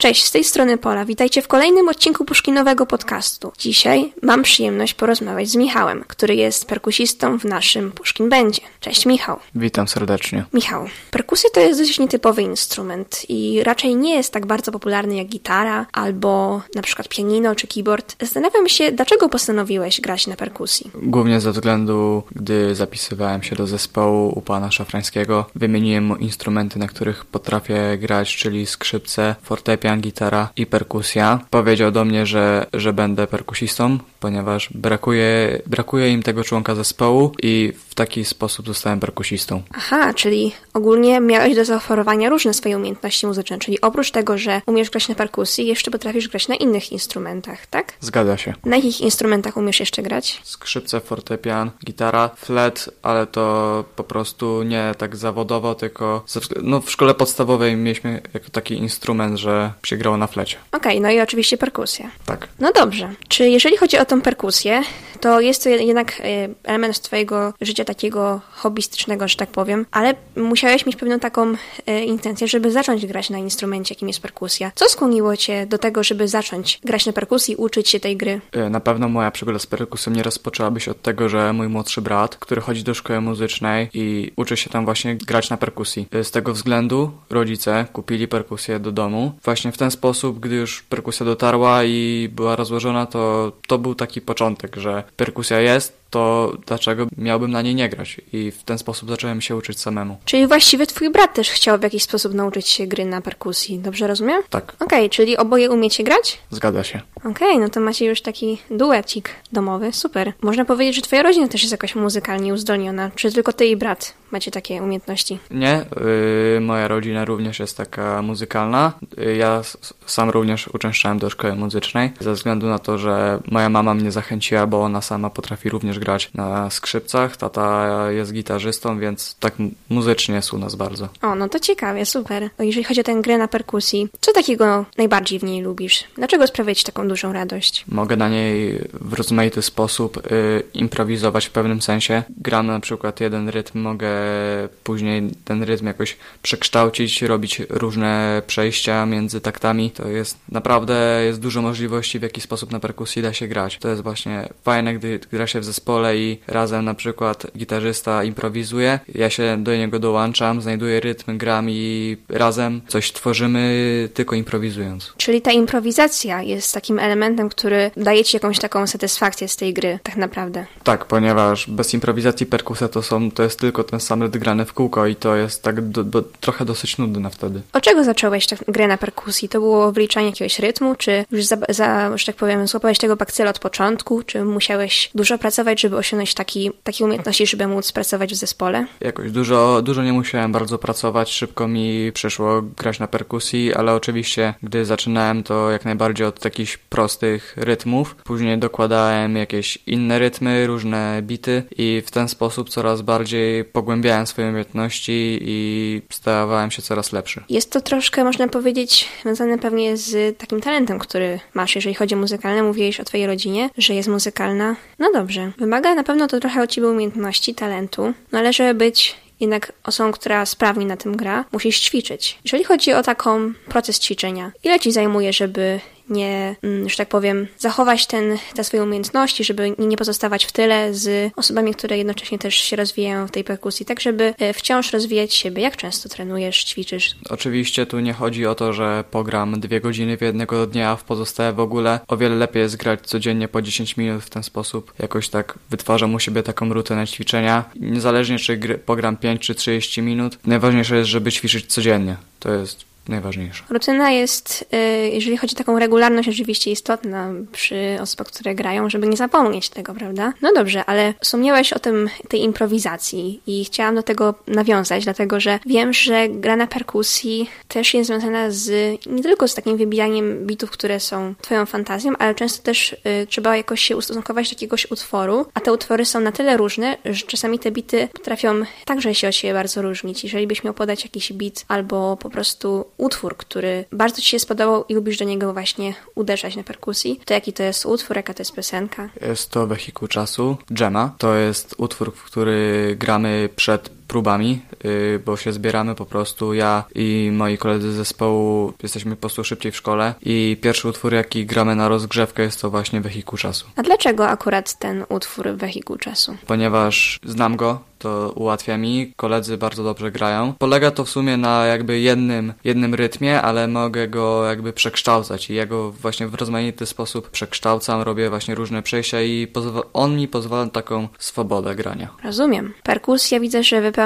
Cześć, z tej strony Pola. Witajcie w kolejnym odcinku Puszkinowego podcastu. Dzisiaj mam przyjemność porozmawiać z Michałem, który jest perkusistą w naszym Puszkin Będzie. Cześć Michał. Witam serdecznie. Michał, perkusja to jest dość nietypowy instrument i raczej nie jest tak bardzo popularny jak gitara albo na przykład pianino czy keyboard. Zastanawiam się, dlaczego postanowiłeś grać na perkusji? Głównie ze względu, gdy zapisywałem się do zespołu u pana Szafrańskiego, wymieniłem mu instrumenty, na których potrafię grać, czyli skrzypce, fortepian, gitara i perkusja. Powiedział do mnie, że, że będę perkusistą, ponieważ brakuje, brakuje im tego członka zespołu i w taki sposób zostałem perkusistą. Aha, czyli ogólnie miałeś do zaoferowania różne swoje umiejętności muzyczne, czyli oprócz tego, że umiesz grać na perkusji, jeszcze potrafisz grać na innych instrumentach, tak? Zgadza się. Na jakich instrumentach umiesz jeszcze grać? Skrzypce, fortepian, gitara, flet, ale to po prostu nie tak zawodowo, tylko no, w szkole podstawowej mieliśmy jako taki instrument, że się grało na flecie. Okej, no i oczywiście perkusja. Tak. No dobrze. Czy jeżeli chodzi o tą perkusję, to jest to jednak e, element twojego życia takiego hobbystycznego, że tak powiem, ale musiałeś mieć pewną taką e, intencję, żeby zacząć grać na instrumencie, jakim jest perkusja. Co skłoniło cię do tego, żeby zacząć grać na perkusji, uczyć się tej gry? E, Na pewno moja przygoda z perkusją nie rozpoczęłaby się od tego, że mój młodszy brat, który chodzi do szkoły muzycznej i uczy się tam właśnie grać na perkusji. Z tego względu rodzice kupili perkusję do domu. Właśnie w ten sposób, gdy już perkusja dotarła i była rozłożona, to to był taki początek, że perkusja jest, to dlaczego miałbym na niej nie grać? I w ten sposób zacząłem się uczyć samemu. Czyli właściwie twój brat też chciał w jakiś sposób nauczyć się gry na perkusji, dobrze rozumiem? Tak, Okej, czyli oboje umiecie grać? zgadza się. Okej, no to macie już taki duecik domowy, super. Można powiedzieć, że twoja rodzina też jest jakoś muzykalnie uzdolniona, czy tylko ty i brat macie takie umiejętności? Nie, y, moja rodzina również jest taka muzykalna. Y, ja sam również uczęszczałem do szkoły muzycznej, ze względu na to, że moja mama mnie zachęciła, bo ona sama potrafi również grać na skrzypcach. Tata jest gitarzystą, więc tak muzycznie jest u nas bardzo. O, no to ciekawie, super. Jeżeli chodzi o tę grę na perkusji, co takiego najbardziej w niej lubisz? Dlaczego sprawia ci taką dużą radość? Mogę na niej w rozmaity sposób y, improwizować w pewnym sensie. Gram na przykład jeden rytm, mogę później ten rytm jakoś przekształcić, robić różne przejścia między taktami. To jest naprawdę jest dużo możliwości, w jaki sposób na perkusji da się grać. To jest właśnie fajne, gdy gra się w zespole i razem na przykład gitarzysta improwizuje, ja się do niego dołączam, znajduję rytm, gram i razem coś tworzymy tylko improwizując. Czyli ta improwizacja jest takim elementem, który daje ci jakąś taką satysfakcję z tej gry, tak naprawdę. Tak, ponieważ bez improwizacji perkusja to, są, to jest tylko ten sam rytm grany w kółko i to jest tak do, do, trochę dosyć nudne wtedy. Od czego zacząłeś tę grę na perkusji? To było wliczanie jakiegoś rytmu, czy już, za, za, że tak powiem, złapałeś tego bakcyla od początku, czy musiałeś dużo pracować, żeby osiągnąć taki, takie umiejętności, żeby móc pracować w zespole? Jakoś dużo, dużo nie musiałem bardzo pracować, szybko mi przyszło grać na perkusji, ale oczywiście gdy zaczynałem to jak najbardziej od jakichś prostych rytmów. Później dokładałem jakieś inne rytmy, różne bity i w ten sposób coraz bardziej pogłębiałem swoje umiejętności i stawałem się coraz lepszy. Jest to troszkę, można powiedzieć, związane pewnie z takim talentem, który masz, jeżeli chodzi o muzykalne. Mówiłeś o twojej rodzinie, że jest muzykalna. No dobrze. Wymaga na pewno to trochę od ciebie umiejętności, talentu, no ale żeby być jednak osobą, która sprawnie na tym gra, musisz ćwiczyć. Jeżeli chodzi o taką proces ćwiczenia, ile ci zajmuje, żeby nie, mm, że tak powiem, zachować ten, te swoje umiejętności, żeby nie pozostawać w tyle z osobami, które jednocześnie też się rozwijają w tej perkusji, tak żeby e, wciąż rozwijać siebie. Jak często trenujesz, ćwiczysz? Oczywiście tu nie chodzi o to, że pogram dwie godziny w jednego dnia, a w pozostałe w ogóle. O wiele lepiej jest grać codziennie po 10 minut w ten sposób. Jakoś tak wytwarzam u siebie taką rutynę ćwiczenia. Niezależnie czy gry, pogram 5 czy 30 minut, najważniejsze jest, żeby ćwiczyć codziennie. To jest najważniejsze. Rutyna jest, y, jeżeli chodzi o taką regularność, oczywiście istotna przy osobach, które grają, żeby nie zapomnieć tego, prawda? No dobrze, ale wspomniałeś o tym, tej improwizacji i chciałam do tego nawiązać, dlatego że wiem, że gra na perkusji też jest związana z, nie tylko z takim wybijaniem bitów, które są twoją fantazją, ale często też y, trzeba jakoś się ustosunkować do jakiegoś utworu, a te utwory są na tyle różne, że czasami te bity potrafią także się od siebie bardzo różnić. Jeżeli byś miał podać jakiś bit albo po prostu utwór, który bardzo Ci się spodobał i lubisz do niego właśnie uderzać na perkusji, to jaki to jest utwór, jaka to jest piosenka? Jest to wehikuł czasu, Dżema. To jest utwór, w który gramy przed próbami, y, bo się zbieramy po prostu. Ja i moi koledzy z zespołu jesteśmy po prostu szybciej w szkole i pierwszy utwór, jaki gramy na rozgrzewkę jest to właśnie Wehikuł Czasu. A dlaczego akurat ten utwór Wehikuł Czasu? Ponieważ znam go, to ułatwia mi. Koledzy bardzo dobrze grają. Polega to w sumie na jakby jednym, jednym rytmie, ale mogę go jakby przekształcać i ja go właśnie w rozmaity sposób przekształcam, robię właśnie różne przejścia i on mi pozwala taką swobodę grania. Rozumiem. Perkusja widzę, że wypełnia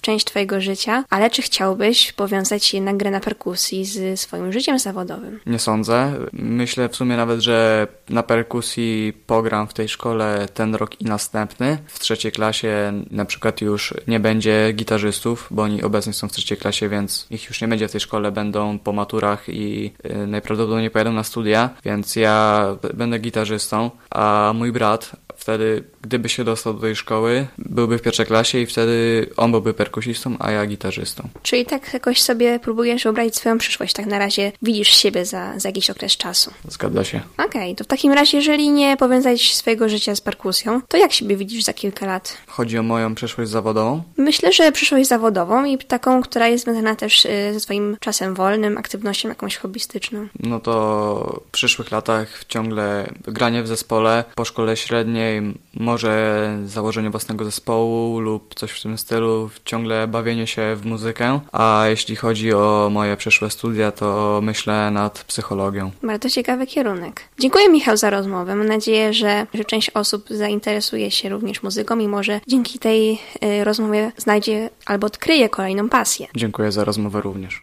część twojego życia, ale czy chciałbyś powiązać jednak grę na perkusji z swoim życiem zawodowym? Nie sądzę. Myślę w sumie nawet, że na perkusji pogram w tej szkole ten rok i następny. W trzeciej klasie na przykład już nie będzie gitarzystów, bo oni obecnie są w trzeciej klasie, więc ich już nie będzie w tej szkole, będą po maturach i y, najprawdopodobniej pojadą na studia, więc ja będę gitarzystą, a mój brat wtedy, gdyby się dostał do tej szkoły, byłby w pierwszej klasie i wtedy on byłby perkusistą, a ja gitarzystą. Czyli tak jakoś sobie próbujesz wyobrazić swoją przyszłość, tak na razie widzisz siebie za, za jakiś okres czasu. Zgadza się. Okej, okay, to w takim razie, jeżeli nie powiązać swojego życia z perkusją, to jak siebie widzisz za kilka lat? Chodzi o moją przyszłość zawodową? Myślę, że przyszłość zawodową i taką, która jest związana też y, ze swoim czasem wolnym, aktywnością jakąś hobbystyczną. No to w przyszłych latach ciągle granie w zespole, po szkole średniej może założenie własnego zespołu lub coś w tym stylu, ciągle bawienie się w muzykę. A jeśli chodzi o moje przyszłe studia, to myślę nad psychologią. Bardzo ciekawy kierunek. Dziękuję Michał za rozmowę. Mam nadzieję, że, że część osób zainteresuje się również muzyką i może dzięki tej y, rozmowie znajdzie albo odkryje kolejną pasję. Dziękuję za rozmowę również.